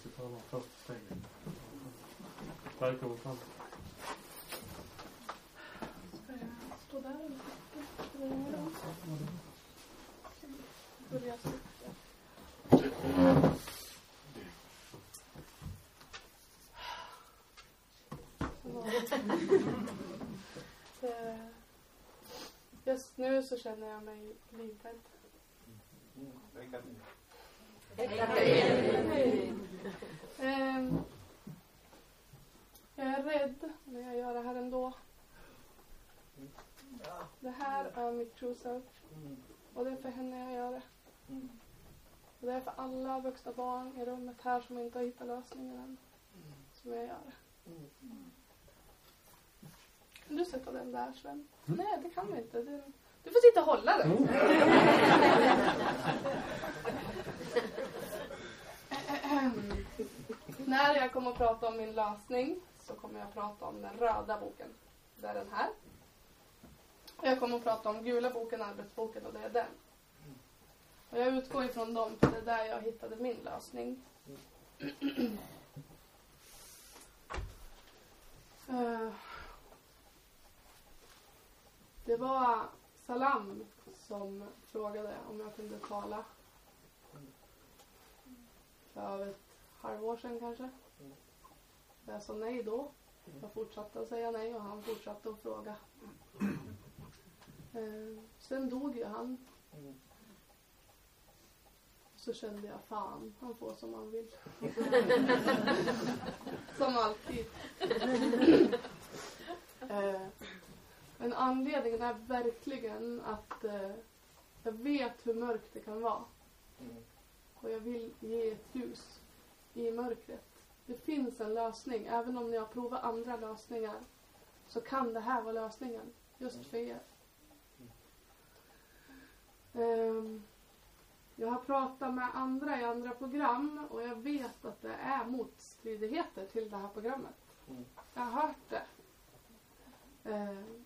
ska ta de första stegen. Välkommen fram. Ska jag stå där eller sitta. Eh, Just nu så känner jag mig livrädd. Ehm, Jag är rädd, men jag gör det här ändå. Det här är mitt true self. Och det är för henne jag gör det. Och det är för alla vuxna barn i rummet här som inte har hittat lösningen än. Som jag gör det. Kan du sätta den där Sven? Nej, det kan vi inte. Du får sitta och hålla den. Jag kommer att prata om min lösning så kommer jag att prata om den röda boken. Det är den här. Och jag kommer att prata om gula boken, arbetsboken och det är den. Och jag utgår ifrån dem för det är där jag hittade min lösning. Eh, det var Salam som frågade om jag kunde tala. För ett halvår sedan kanske. Jag sa nej då. Jag fortsatte att säga nej och han fortsatte att fråga. Eh, sen dog ju han. Så kände jag fan, han får som han vill. som alltid. eh, men anledningen är verkligen att eh, jag vet hur mörkt det kan vara. Och jag vill ge ett ljus i mörkret. Det finns en lösning. Även om ni har provat andra lösningar så kan det här vara lösningen. Just för er. Ehm, jag har pratat med andra i andra program och jag vet att det är motstridigheter till det här programmet. Jag har hört det. Ehm,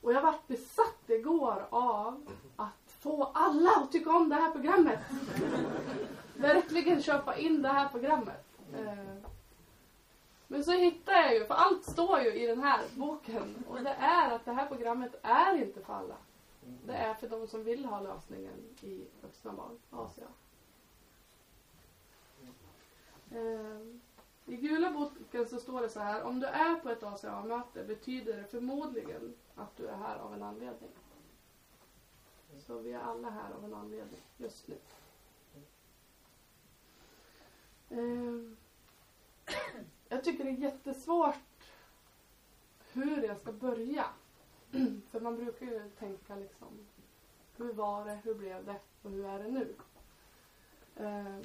och jag vart besatt igår av att få alla att tycka om det här programmet. Verkligen köpa in det här programmet. Eh, men så hittar jag ju, för allt står ju i den här boken. Och det är att det här programmet är inte för alla. Det är för de som vill ha lösningen i vuxna barn, ACA. Eh, I gula boken så står det så här. Om du är på ett ACA-möte betyder det förmodligen att du är här av en anledning. Så vi är alla här av en anledning just nu. Eh, jag tycker det är jättesvårt hur jag ska börja. För man brukar ju tänka liksom, hur var det, hur blev det och hur är det nu? Eh,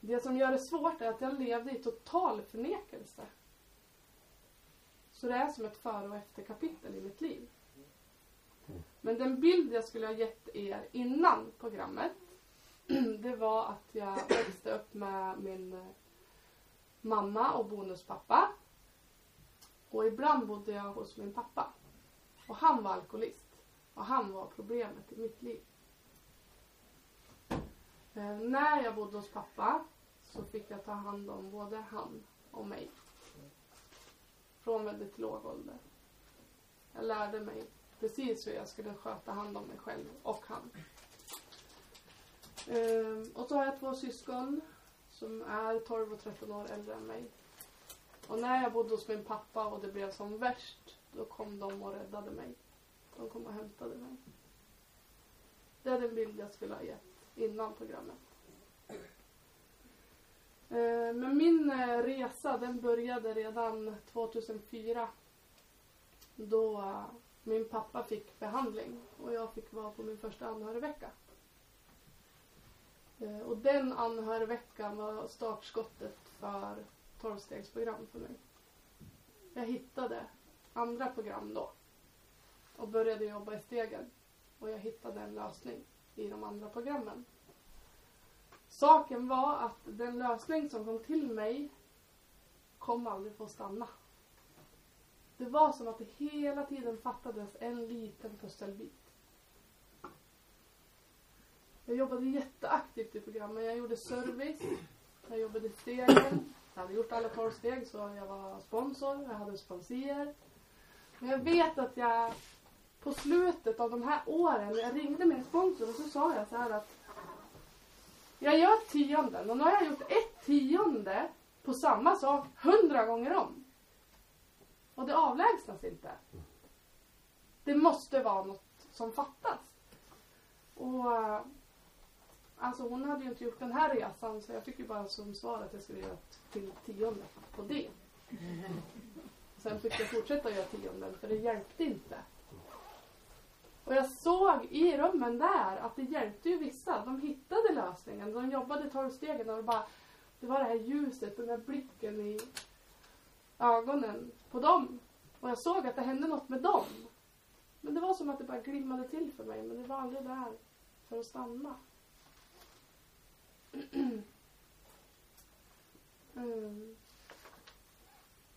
det som gör det svårt är att jag levde i total förnekelse. Så det är som ett före och efterkapitel i mitt liv. Men den bild jag skulle ha gett er innan programmet det var att jag växte upp med min eh, mamma och bonuspappa. Och ibland bodde jag hos min pappa. Och han var alkoholist. Och han var problemet i mitt liv. Eh, när jag bodde hos pappa så fick jag ta hand om både han och mig. Från väldigt låg ålder. Jag lärde mig precis hur jag skulle sköta hand om mig själv och han. Ehm, och så har jag två syskon som är 12 och 13 år äldre än mig. Och när jag bodde hos min pappa och det blev som värst, då kom de och räddade mig. De kom och hämtade mig. Det är den bild jag skulle ha gett innan programmet. Ehm, Men min eh, resa den började redan 2004. Då eh, min pappa fick behandling och jag fick vara på min första anhörigvecka. Eh, och den anhörigveckan var startskottet för 12-stegsprogram för mig. Jag hittade andra program då och började jobba i stegen. Och jag hittade en lösning i de andra programmen. Saken var att den lösning som kom till mig kom aldrig få stanna. Det var som att det hela tiden fattades en liten pusselbit. Jag jobbade jätteaktivt i programmen. Jag gjorde service. Jag jobbade i stegen. Jag hade gjort alla tolv steg så jag var sponsor. Jag hade sponsier. Men jag vet att jag på slutet av de här åren, jag ringde min sponsor och så sa jag så här att jag gör tionden och nu har jag gjort ett tionde på samma sak hundra gånger om. Och det avlägsnas inte. Det måste vara något som fattas. Och alltså hon hade ju inte gjort den här resan så jag fick ju bara som svar att jag skulle göra ett till tionde på det. Sen fick jag fortsätta göra tionden för det hjälpte inte. Och jag såg i rummen där att det hjälpte ju vissa. De hittade lösningen. De jobbade tolv stegen och det bara det var det här ljuset, den där blicken i ögonen på dem. Och jag såg att det hände något med dem. Men det var som att det bara glimmade till för mig. Men det var aldrig där för att stanna. Mm.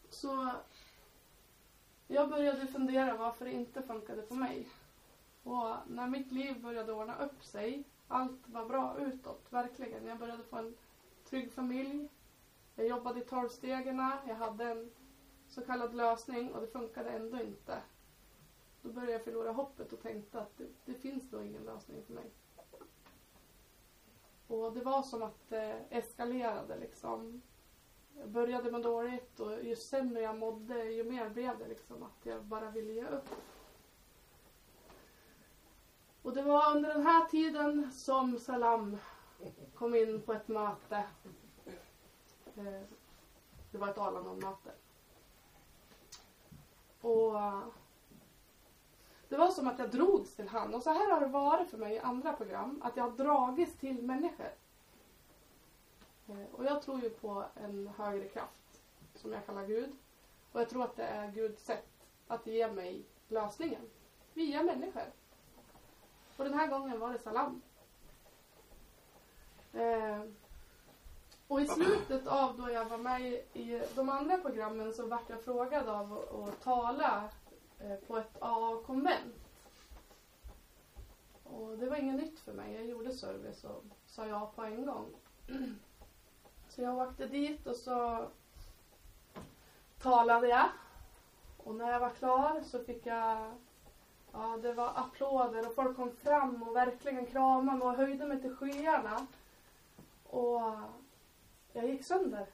Så jag började fundera varför det inte funkade på mig. Och när mitt liv började ordna upp sig, allt var bra utåt, verkligen. Jag började få en trygg familj. Jag jobbade i tolvstegarna, jag hade en så kallad lösning och det funkade ändå inte. Då började jag förlora hoppet och tänkte att det, det finns nog ingen lösning för mig. Och det var som att det eskalerade liksom. Jag började må dåligt och ju sämre jag mådde ju mer blev det liksom att jag bara ville ge upp. Och det var under den här tiden som Salam kom in på ett möte. Eh, det var ett Alanon-möte. Och det var som att jag drogs till han. Och så här har det varit för mig i andra program. Att jag har dragits till människor. Eh, och jag tror ju på en högre kraft. Som jag kallar Gud. Och jag tror att det är Guds sätt att ge mig lösningen. Via människor. Och den här gången var det Salam. Eh, och i slutet av då jag var med i de andra programmen så vart jag frågad av att tala Eh, på ett AA-konvent. Och det var inget nytt för mig. Jag gjorde service och sa ja på en gång. Så jag åkte dit och så talade jag. Och när jag var klar så fick jag Ja, det var applåder och folk kom fram och verkligen kramade mig och höjde mig till skyarna. Och jag gick sönder.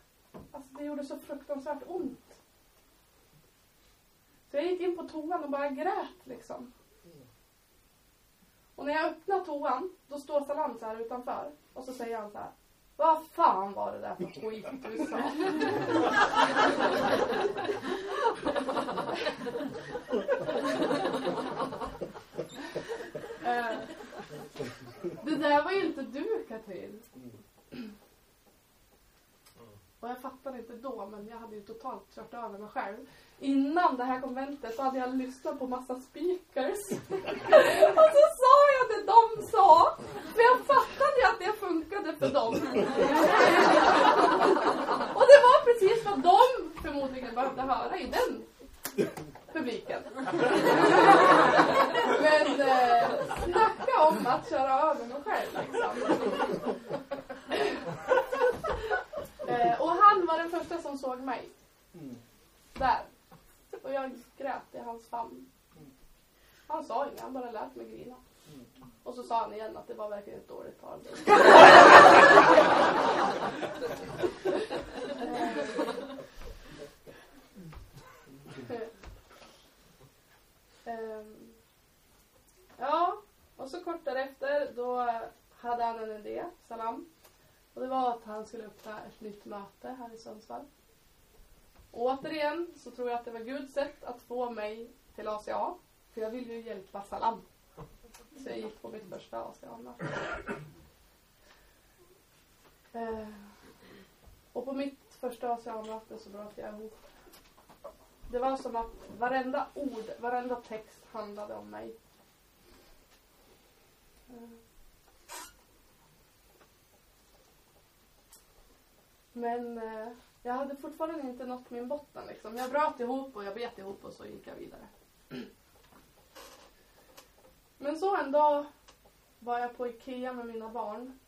Alltså det gjorde så fruktansvärt ont. Så jag gick in på toan och bara grät liksom. Och när jag öppnar toan, då står Salam så här utanför. Och så säger han så här. Vad fan var det där för skit du sa? Eh, det där var ju inte du Katrin. Och jag fattade inte då, men jag hade ju totalt kört över mig själv. Innan det här konventet så hade jag lyssnat på massa speakers. och så sa jag det de sa. För jag fattade ju att det funkade för dem. och det var precis vad de förmodligen behövde höra i den publiken. Men eh, snacka om att köra över mig själv liksom. eh, och han var den första som såg mig. Där. Och jag grät i hans famn. Han sa inget, han bara lät mig grina. Och så sa han igen att det var verkligen ett dåligt tal. Ja, och så kort därefter då hade han en idé, Salam. Och det var att han skulle öppna ett nytt möte här i Sundsvall. Och återigen så tror jag att det var Guds sätt att få mig till ACA. För jag ville ju hjälpa Salam. Så jag gick på mitt första Asiana. Eh, och på mitt första ACA-möte så bröt jag ihop. Det var som att varenda ord, varenda text handlade om mig. Eh. Men eh, jag hade fortfarande inte nått min botten liksom. Jag bröt ihop och jag bet ihop och så gick jag vidare. Men så en dag var jag på Ikea med mina barn.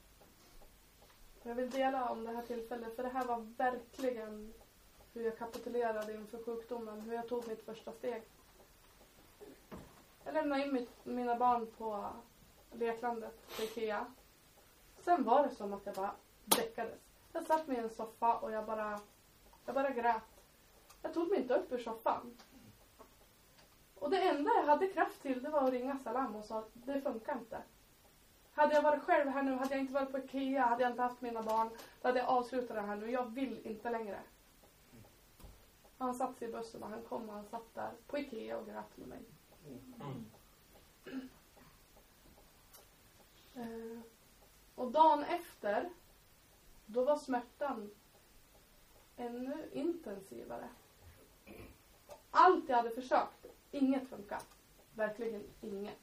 Jag vill dela om det här tillfället för det här var verkligen hur jag kapitulerade inför sjukdomen, hur jag tog mitt första steg. Jag lämnade in mitt, mina barn på leklandet på Ikea. Sen var det som att jag bara däckades. Jag satt mig i en soffa och jag bara, jag bara grät. Jag tog mig inte upp ur soffan. Och det enda jag hade kraft till det var att ringa Salam och sa att det funkar inte. Hade jag varit själv här nu, hade jag inte varit på Ikea, hade jag inte haft mina barn, då hade jag avslutat det här nu. Jag vill inte längre. Han satt sig i bussen och han kom och han satt där på Ikea och grät med mig. Mm. Och dagen efter, då var smärtan ännu intensivare. Allt jag hade försökt, inget funkar. Verkligen inget.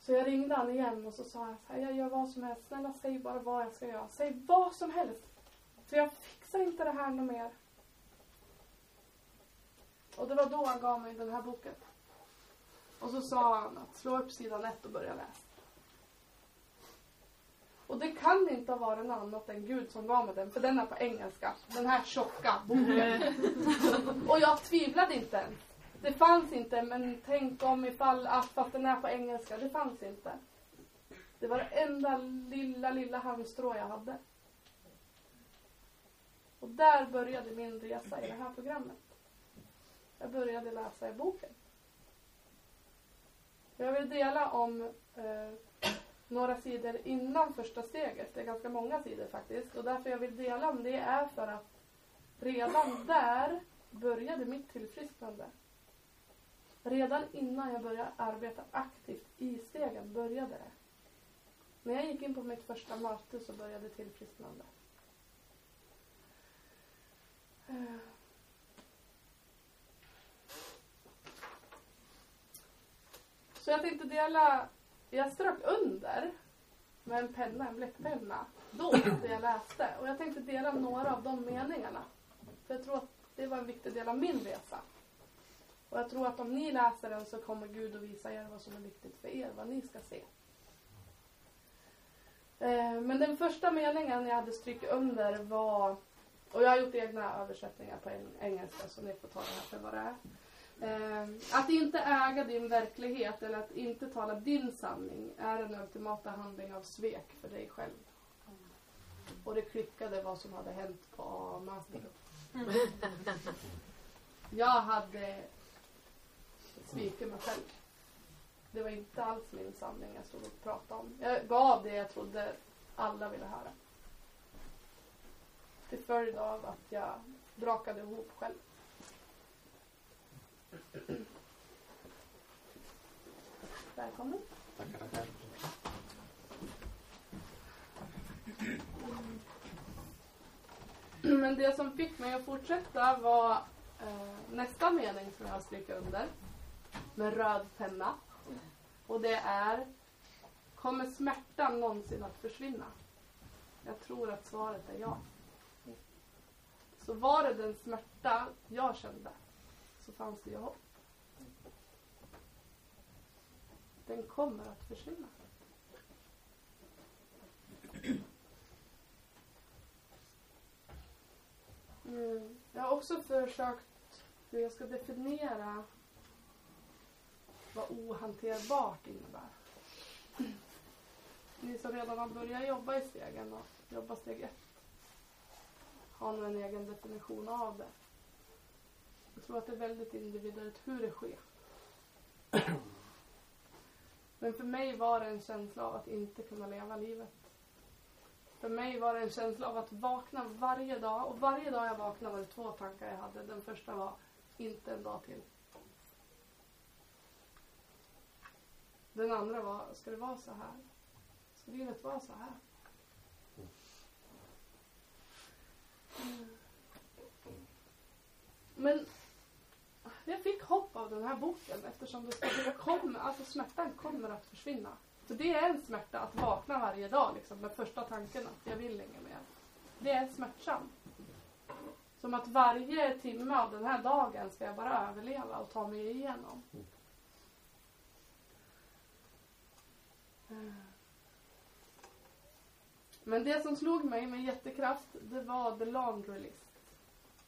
Så jag ringde han igen och så sa jag så här, jag gör vad som helst. Snälla säg bara vad jag ska göra. Säg vad som helst. För jag fixar inte det här något mer. Och det var då han gav mig den här boken. Och så sa han att slå upp sidan ett och börja läsa. Och det kan inte ha varit något annat än Gud som gav mig den, för den är på engelska. Den här tjocka boken. och jag tvivlade inte ens. Det fanns inte, men tänk om ifall att, fast den är på engelska. Det fanns inte. Det var det enda lilla, lilla halmstrå jag hade. Och där började min resa i det här programmet. Jag började läsa i boken. Jag vill dela om eh, några sidor innan första steget. Det är ganska många sidor faktiskt. Och därför jag vill dela om det är för att redan där började mitt tillfrisknande. Redan innan jag började arbeta aktivt i stegen började det. När jag gick in på mitt första möte så började tillfrisknandet. Eh. Så jag tänkte dela, jag strök under med en penna, en bläckpenna, då det jag läste. Och jag tänkte dela några av de meningarna. För jag tror att det var en viktig del av min resa. Och jag tror att om ni läser den så kommer Gud att visa er vad som är viktigt för er, vad ni ska se. Eh, men den första meningen jag hade strukit under var, och jag har gjort egna översättningar på engelska så ni får ta det här för vad det är. Eh, att inte äga din verklighet eller att inte tala din sanning är en ultimata handling av svek för dig själv. Och det klickade vad som hade hänt på mötet. Jag hade svikit mig själv. Det var inte alls min sanning jag stod och pratade om. Jag gav det jag trodde alla ville höra. Till följd av att jag brakade ihop själv. Välkommen. Tackar, tackar. Men det som fick mig att fortsätta var eh, nästa mening som jag strukit under med röd penna. Och det är Kommer smärtan någonsin att försvinna? Jag tror att svaret är ja. Så var det den smärta jag kände så fanns det ju hopp. Den kommer att försvinna. Mm. Jag har också försökt hur jag ska definiera vad ohanterbart innebär. Ni som redan har börjat jobba i stegen och jobba steg ett har nog en egen definition av det. Jag tror att det är väldigt individuellt hur det sker. Men för mig var det en känsla av att inte kunna leva livet. För mig var det en känsla av att vakna varje dag. Och varje dag jag vaknade var det två tankar jag hade. Den första var, inte en dag till. Den andra var, ska det vara så här? Ska livet vara så här? Mm. Men jag fick hopp av den här boken eftersom det att kommer, alltså smärtan kommer att försvinna. Så det är en smärta att vakna varje dag liksom, med första tanken att jag vill inget mer. Det är smärtsamt. Som att varje timme av den här dagen ska jag bara överleva och ta mig igenom. Men det som slog mig med jättekraft, det var The Laundry List.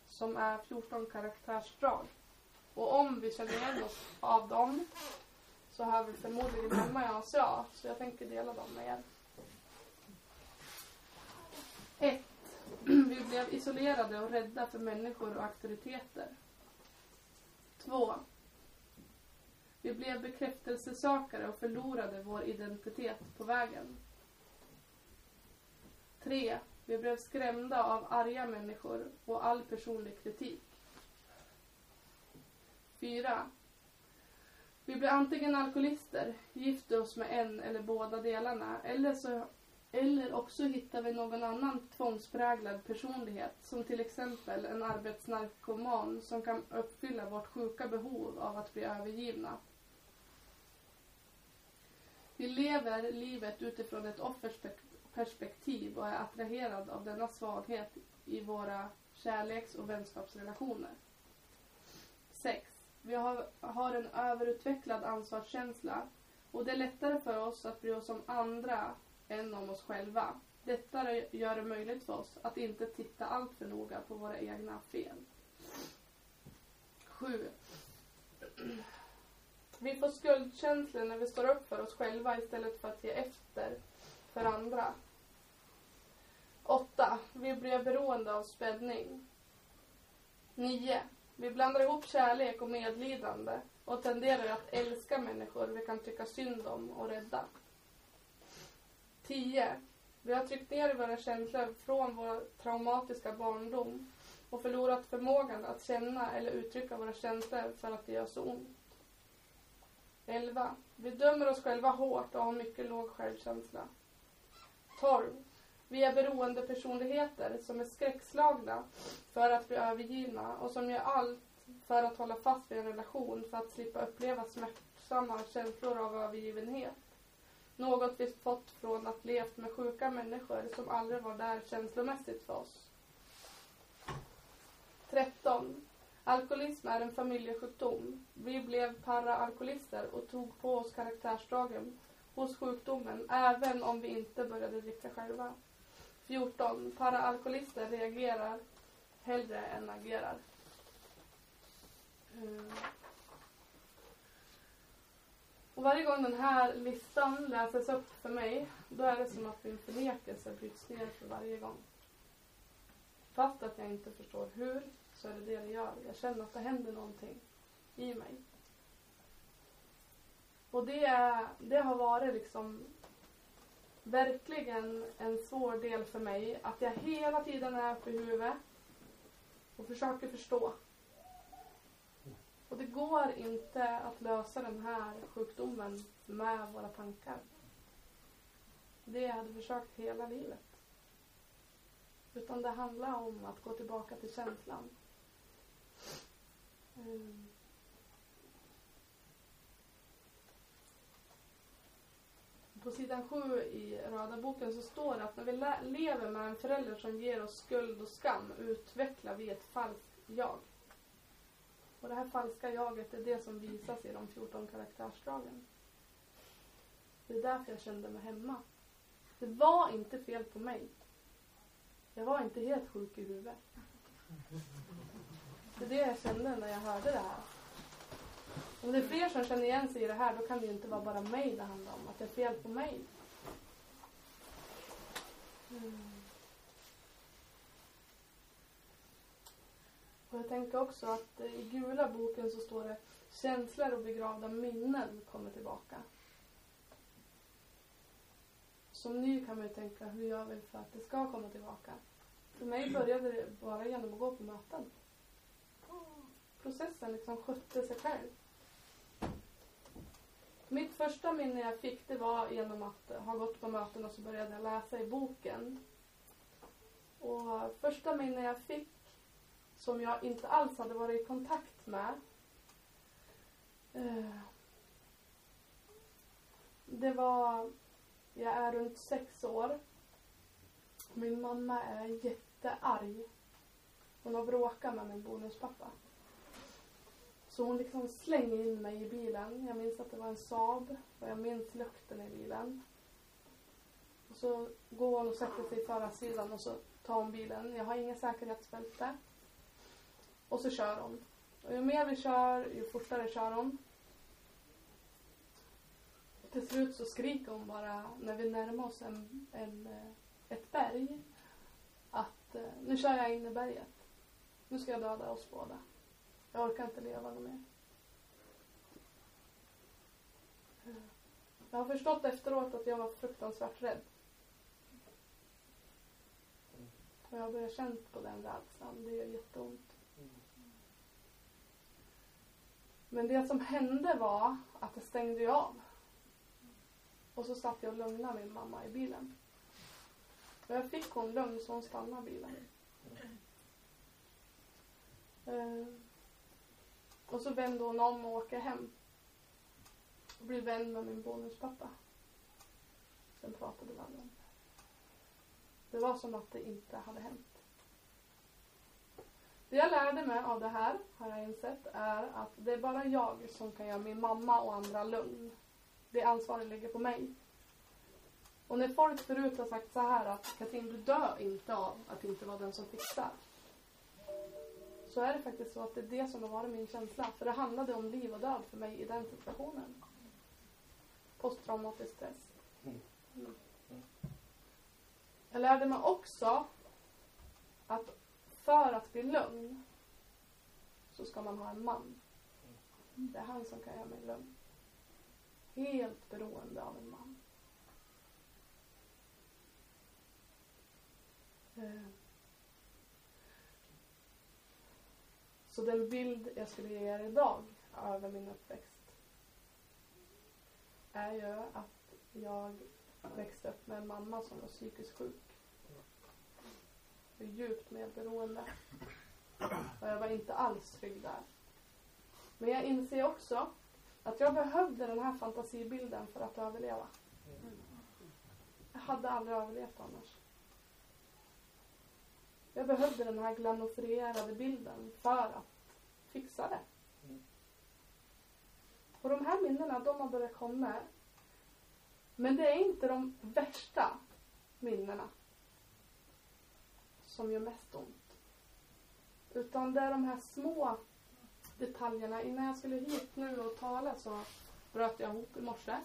Som är 14 karaktärsdrag. Och om vi känner igen oss av dem så har vi förmodligen hemma i ACA. Så jag tänker dela dem med er. 1. Vi blev isolerade och rädda för människor och auktoriteter. 2. Vi blev bekräftelsesökare och förlorade vår identitet på vägen. 3. Vi blev skrämda av arga människor och all personlig kritik. 4. Vi blir antingen alkoholister, gifter oss med en eller båda delarna eller, så, eller också hittar vi någon annan tvångspräglad personlighet som till exempel en arbetsnarkoman som kan uppfylla vårt sjuka behov av att bli övergivna. Vi lever livet utifrån ett offers perspektiv och är attraherad av denna svaghet i våra kärleks och vänskapsrelationer. 6. Vi har, har en överutvecklad ansvarskänsla och det är lättare för oss att bry oss om andra än om oss själva. Detta gör det möjligt för oss att inte titta allt för noga på våra egna fel. 7. Vi får skuldkänslor när vi står upp för oss själva istället för att ge efter för andra. 8. Vi blir beroende av spänning. 9. Vi blandar ihop kärlek och medlidande och tenderar att älska människor vi kan tycka synd om och rädda. 10. Vi har tryckt ner våra känslor från vår traumatiska barndom och förlorat förmågan att känna eller uttrycka våra känslor för att det gör så ont. 11. Vi dömer oss själva hårt och har mycket låg självkänsla. 12. Vi är beroende personligheter som är skräckslagna för att bli övergivna och som gör allt för att hålla fast vid en relation för att slippa uppleva smärtsamma känslor av övergivenhet. Något vi fått från att levt med sjuka människor som aldrig var där känslomässigt för oss. 13. Alkoholism är en familjesjukdom. Vi blev para-alkoholister och tog på oss karaktärsdragen hos sjukdomen även om vi inte började dricka själva. 14. Para-alkoholister reagerar hellre än agerar. Mm. Och varje gång den här listan läses upp för mig, då är det som att min förnekelse bryts ner för varje gång. Fast att jag inte förstår hur, så är det det det gör. Jag känner att det händer någonting i mig. Och det, det har varit liksom verkligen en svår del för mig. Att jag hela tiden är uppe i huvudet och försöker förstå. Och det går inte att lösa den här sjukdomen med våra tankar. Det jag hade försökt hela livet. Utan det handlar om att gå tillbaka till känslan. Mm. På sidan 7 i röda boken så står det att när vi lever med en förälder som ger oss skuld och skam utvecklar vi ett falskt jag. Och det här falska jaget är det som visas i de 14 karaktärsdragen. Det är därför jag kände mig hemma. Det var inte fel på mig. Jag var inte helt sjuk i huvudet. Det är det jag kände när jag hörde det här. Om det är fler som känner igen sig i det här då kan det ju inte vara bara mig det handlar om. Att det är fel på mig. Mm. Och jag tänker också att i gula boken så står det känslor och begravda minnen kommer tillbaka. Som ny kan man ju tänka, hur gör vi för att det ska komma tillbaka? För mig började det bara genom att gå på möten. Processen liksom skötte sig själv. Mitt första minne jag fick det var genom att ha gått på möten och så började jag läsa i boken. Och första minne jag fick som jag inte alls hade varit i kontakt med eh, det var, jag är runt sex år. Min mamma är jättearg. Hon har bråkat med min bonuspappa. Så hon liksom slänger in mig i bilen. Jag minns att det var en Saab och jag minns lukten i bilen. Och så går hon och sätter sig i förarsidan och så tar hon bilen. Jag har inget säkerhetsbälte. Och så kör hon. Och ju mer vi kör, ju fortare kör hon. Till slut så skriker hon bara när vi närmar oss en, en, eh, ett berg att eh, nu kör jag in i berget. Nu ska jag döda oss båda. Jag orkar inte leva något mer. Jag har förstått efteråt att jag var fruktansvärt rädd. Och jag har börjat känna på den rädslan. Det gör jätteont. Men det som hände var att det stängde jag av. Och så satt jag och lugnade min mamma i bilen. Och jag fick hon lugn så hon stannade bilen. Eh, och så vände hon om och åker hem. Och blev vän med min bonuspappa. Sen pratade vi aldrig om det. Det var som att det inte hade hänt. Det jag lärde mig av det här, har jag insett, är att det är bara jag som kan göra min mamma och andra lugn. Det ansvaret ligger på mig. Och när folk förut har sagt så här att Katrin, du dör inte av att inte vara den som fixar. Så är det faktiskt så att det är det som har varit min känsla. För det handlade om liv och död för mig i den situationen. Posttraumatisk stress. Mm. Jag lärde mig också att för att bli lugn så ska man ha en man. Det är han som kan göra mig lugn. Helt beroende av en man. Så den bild jag skulle ge er idag över min uppväxt är ju att jag växte upp med en mamma som var psykiskt sjuk. Och djupt medberoende. Och jag var inte alls trygg där. Men jag inser också att jag behövde den här fantasibilden för att överleva. Jag hade aldrig överlevt annars. Jag behövde den här glamorifierade bilden för att fixa det. Och de här minnena, de har börjat komma. Men det är inte de värsta minnena som gör mest ont. Utan det är de här små detaljerna. Innan jag skulle hit nu och tala så bröt jag ihop i morse.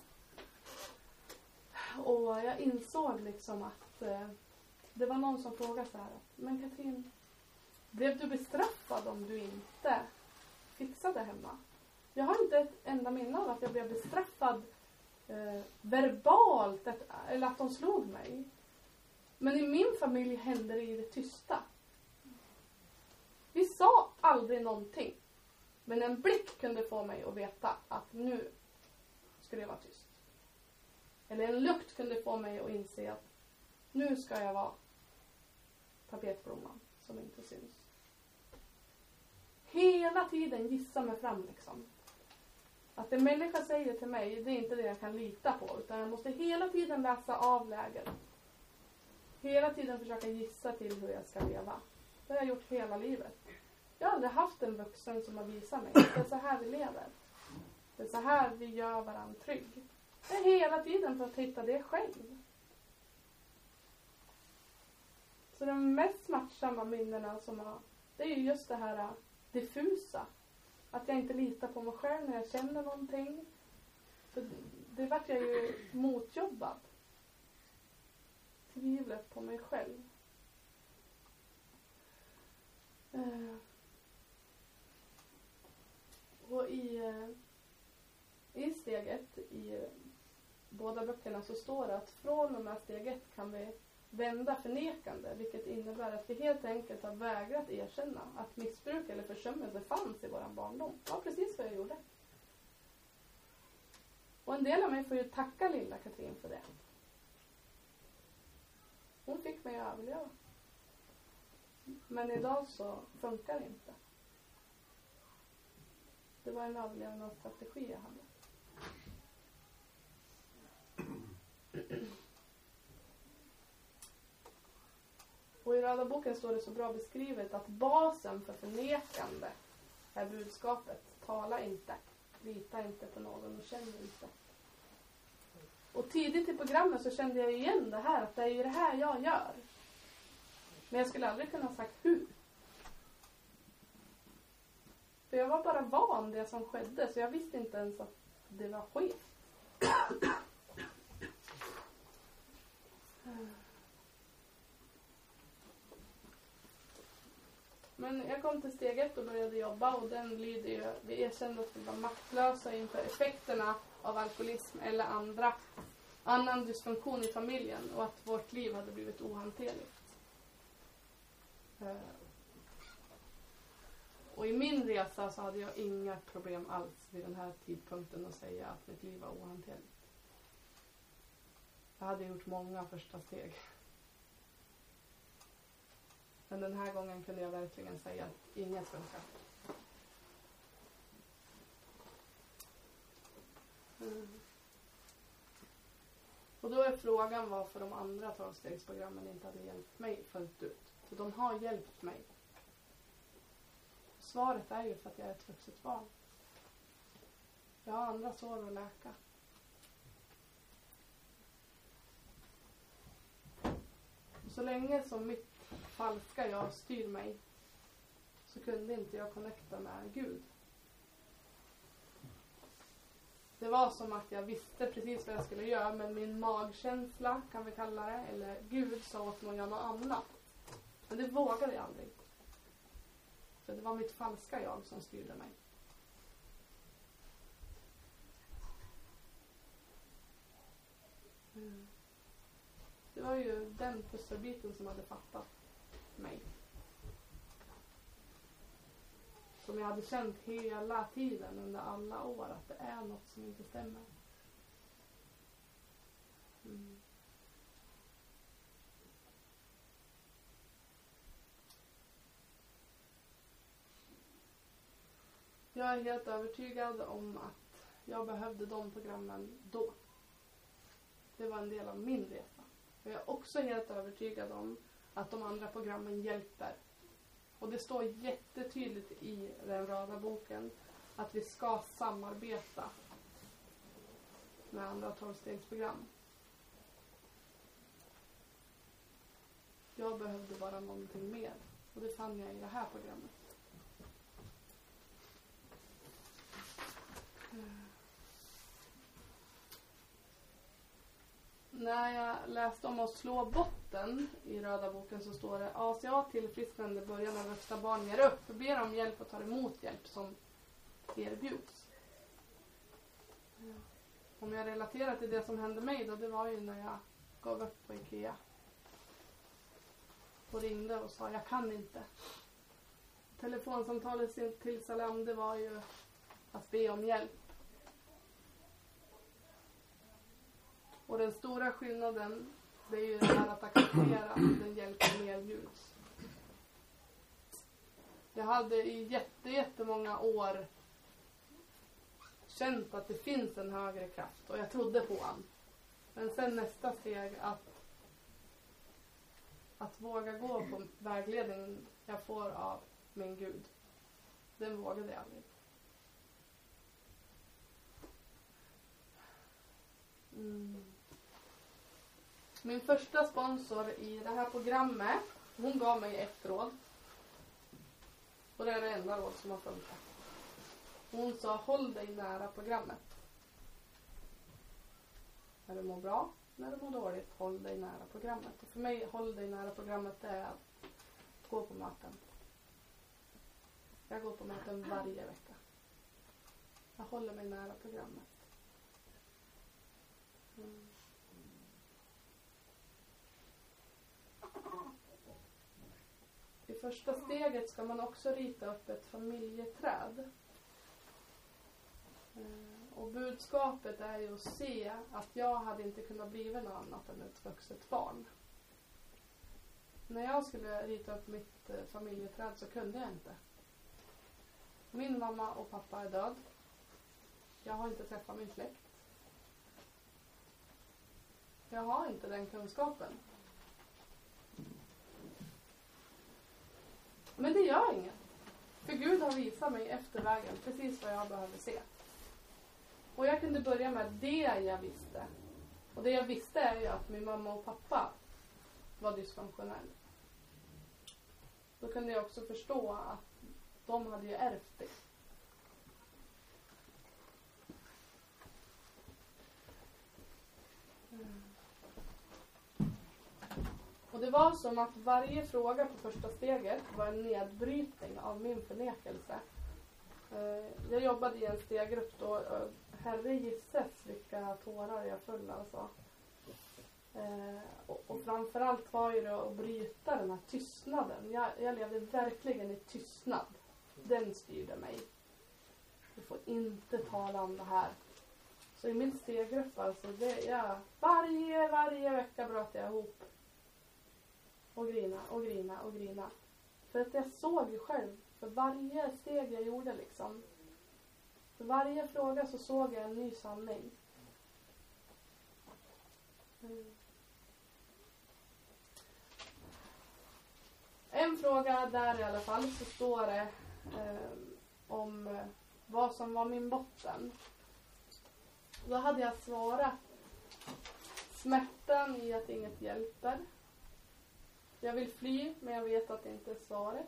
Och jag insåg liksom att eh, det var någon som frågade så här. Men Katrin, blev du bestraffad om du inte fixade hemma? Jag har inte ett enda minne av att jag blev bestraffad eh, verbalt att, eller att de slog mig. Men i min familj hände det i det tysta. Vi sa aldrig någonting. Men en blick kunde få mig att veta att nu skulle jag vara tyst. Eller en lukt kunde få mig att inse att nu ska jag vara tapetblomman som inte syns. Hela tiden gissa mig fram liksom. Att en människa säger till mig, det är inte det jag kan lita på. Utan jag måste hela tiden läsa av läget. Hela tiden försöka gissa till hur jag ska leva. Det har jag gjort hela livet. Jag har aldrig haft en vuxen som har visat mig. Det är så här vi lever. Det är så här vi gör varandra trygg. Det är hela tiden för att hitta det själv. Så de mest smärtsamma minnena som har, det är ju just det här äh, diffusa. Att jag inte litar på mig själv när jag känner någonting. För det vart jag ju motjobbad. Tvivlet på mig själv. Eh. Och i, äh, i steget i båda böckerna så står det att från och med steg ett kan vi vända förnekande, vilket innebär att vi helt enkelt har vägrat erkänna att missbruk eller försummelse fanns i våran barndom. Det var precis vad jag gjorde. Och en del av mig får ju tacka lilla Katrin för det. Hon fick mig att överleva. Men idag så funkar det inte. Det var en överlevnadsstrategi jag hade. Och i Röda boken står det så bra beskrivet att basen för förnekande är budskapet. Tala inte. Lita inte på någon och känn inte. Och tidigt i programmet så kände jag igen det här, att det är ju det här jag gör. Men jag skulle aldrig kunna ha sagt hur. För jag var bara van det som skedde, så jag visste inte ens att det var skevt. Men jag kom till steg ett och började jobba och den lyder ju, vi erkände att vi var maktlösa inför effekterna av alkoholism eller andra, annan dysfunktion i familjen och att vårt liv hade blivit ohanterligt. Eh, och i min resa så hade jag inga problem alls vid den här tidpunkten att säga att mitt liv var ohanterligt. Jag hade gjort många första steg. Men den här gången kunde jag verkligen säga att inget funkar. Mm. Och då är frågan varför de andra tolvstegsprogrammen inte hade hjälpt mig fullt ut. För de har hjälpt mig. Svaret är ju för att jag är ett vuxet barn. Jag har andra sår att läka. Så länge som mitt falska jag styr mig så kunde inte jag connecta med Gud. Det var som att jag visste precis vad jag skulle göra men min magkänsla kan vi kalla det, eller Gud sa åt mig att göra något annat. Men det vågade jag aldrig. För det var mitt falska jag som styrde mig. Mm. Det var ju den pusselbiten som hade fattat mig. Som jag hade känt hela tiden under alla år att det är något som inte stämmer. Mm. Jag är helt övertygad om att jag behövde de programmen då. Det var en del av min resa. Jag är också helt övertygad om att de andra programmen hjälper. Och det står jättetydligt i den röda boken att vi ska samarbeta med andra tolvstegsprogram. Jag behövde bara någonting mer och det fann jag i det här programmet. När jag läste om att slå botten i röda boken så står det ACA tillfrisknande börjar när vuxna barn ger upp, ber om hjälp och tar emot hjälp som erbjuds. Om jag relaterar till det som hände mig då, det var ju när jag gav upp på IKEA. Och ringde och sa jag kan inte. Telefonsamtalet till Salam det var ju att be om hjälp. Och den stora skillnaden det är ju det här att acceptera den hjälp som erbjuds. Jag hade i jätte, jättemånga år känt att det finns en högre kraft och jag trodde på han. Men sen nästa steg att att våga gå på vägledningen jag får av min Gud. Den vågade jag aldrig. Min första sponsor i det här programmet, hon gav mig ett råd. Och det är det enda råd som har funkat. Hon sa håll dig nära programmet. När du mår bra, när du mår dåligt, håll dig nära programmet. Och för mig, håll dig nära programmet, det är att gå på möten. Jag går på möten varje vecka. Jag håller mig nära programmet. Mm. Första steget ska man också rita upp ett familjeträd. Eh, och budskapet är ju att se att jag hade inte kunnat bli något annat än ett vuxet barn. När jag skulle rita upp mitt eh, familjeträd så kunde jag inte. Min mamma och pappa är död. Jag har inte träffat min släkt. Jag har inte den kunskapen. Men det gör inget. För Gud har visat mig efter vägen precis vad jag behöver se. Och jag kunde börja med det jag visste. Och det jag visste är ju att min mamma och pappa var dysfunktionell. Då kunde jag också förstå att de hade ju ärvt det. Och det var som att varje fråga på första steget var en nedbrytning av min förnekelse. Eh, jag jobbade i en steggrupp då. Herre gisses vilka tårar jag föll alltså. Eh, och, och framförallt var ju det att bryta den här tystnaden. Jag, jag levde verkligen i tystnad. Den styrde mig. Du får inte tala om det här. Så i min steggrupp alltså, det, jag, varje, varje vecka bröt jag ihop. Och grina och grina och grina. För att jag såg ju själv, för varje steg jag gjorde liksom. För varje fråga så såg jag en ny sanning. Mm. En fråga där i alla fall så står det eh, om vad som var min botten. Då hade jag svarat smärtan i att inget hjälper. Jag vill fly men jag vet att det inte är svaret.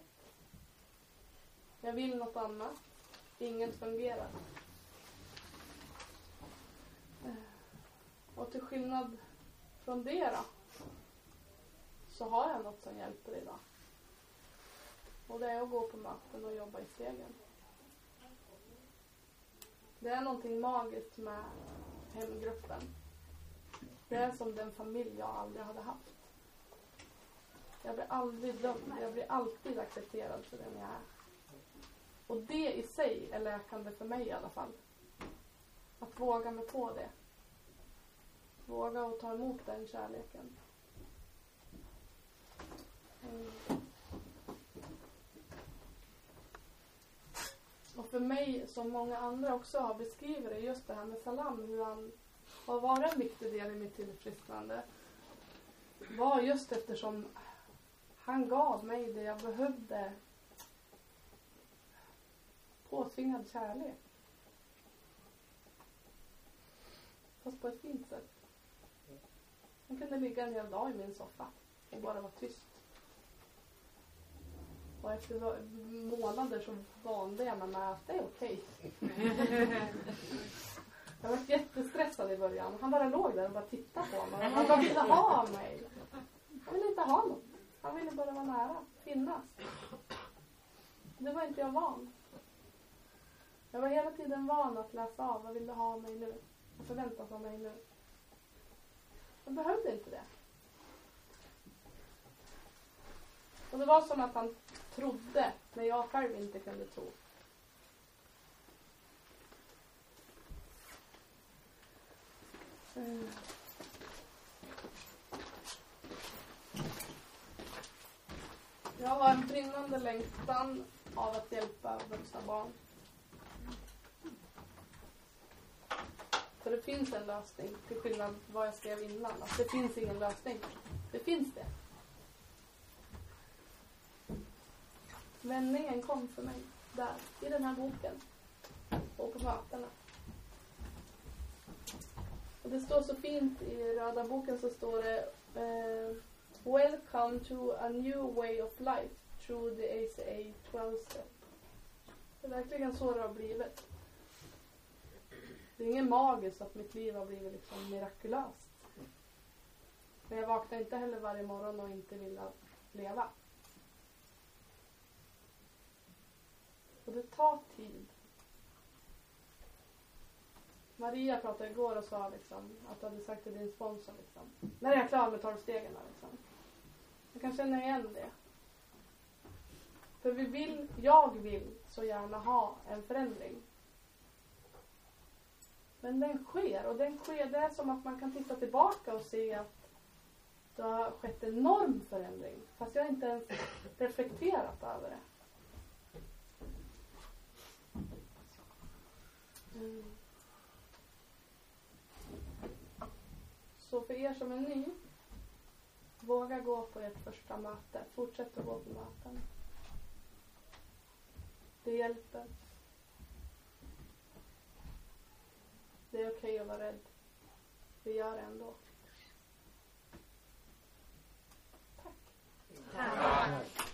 Jag vill något annat. Inget fungerar. Och till skillnad från det då så har jag något som hjälper idag. Och det är att gå på möten och jobba i stegen. Det är någonting magiskt med hemgruppen. Det är som den familj jag aldrig hade haft. Jag blir aldrig dömd. Jag blir alltid accepterad för den jag är. Och det i sig är läkande för mig i alla fall. Att våga mig på det. Våga och ta emot den kärleken. Mm. Och för mig, som många andra också har beskrivit det, just det här med Salam, hur han har varit en viktig del i mitt tillfrisknande. Var just eftersom han gav mig det jag behövde. Påtvingad kärlek. Fast på ett fint sätt. Han kunde ligga en hel dag i min soffa och bara vara tyst. Och efter månader så vande jag mig med att det är okej. Jag var jättestressad i början. Han bara låg där och bara tittade på mig. Han bara ville ha mig. Han ville inte ha något. Han ville bara vara nära, finnas. Det var inte jag van. Jag var hela tiden van att läsa av. Vad vill du ha av mig nu? Vad förväntas av mig nu? Jag behövde inte det. Och det var som att han trodde när jag själv inte kunde tro. Mm. Jag har en brinnande längtan av att hjälpa vuxna barn. För det finns en lösning, till skillnad från vad jag skrev innan. Att det finns ingen lösning. Det finns det. Vändningen kom för mig där, i den här boken. Och på mötena. Och det står så fint i röda boken så står det eh, Welcome to a new way of life through the ACA 12 step. Det är verkligen så det har blivit. Det är inget magiskt att mitt liv har blivit liksom mirakulöst. Men jag vaknar inte heller varje morgon och inte vill leva. Och det tar tid. Maria pratade igår och sa liksom att du hade sagt till din sponsor liksom. När är jag klar med tolvstegen då, liksom? Jag kan känna igen det. För vi vill, jag vill så gärna ha en förändring. Men den sker och den sker, det är som att man kan titta tillbaka och se att det har skett en enorm förändring. Fast jag inte ens reflekterat över det. Mm. Så för er som är ny, våga gå på ert första möte. Fortsätt att gå på möten. Det hjälper. Det är okej okay att vara rädd. Vi gör det ändå. Tack. Tack.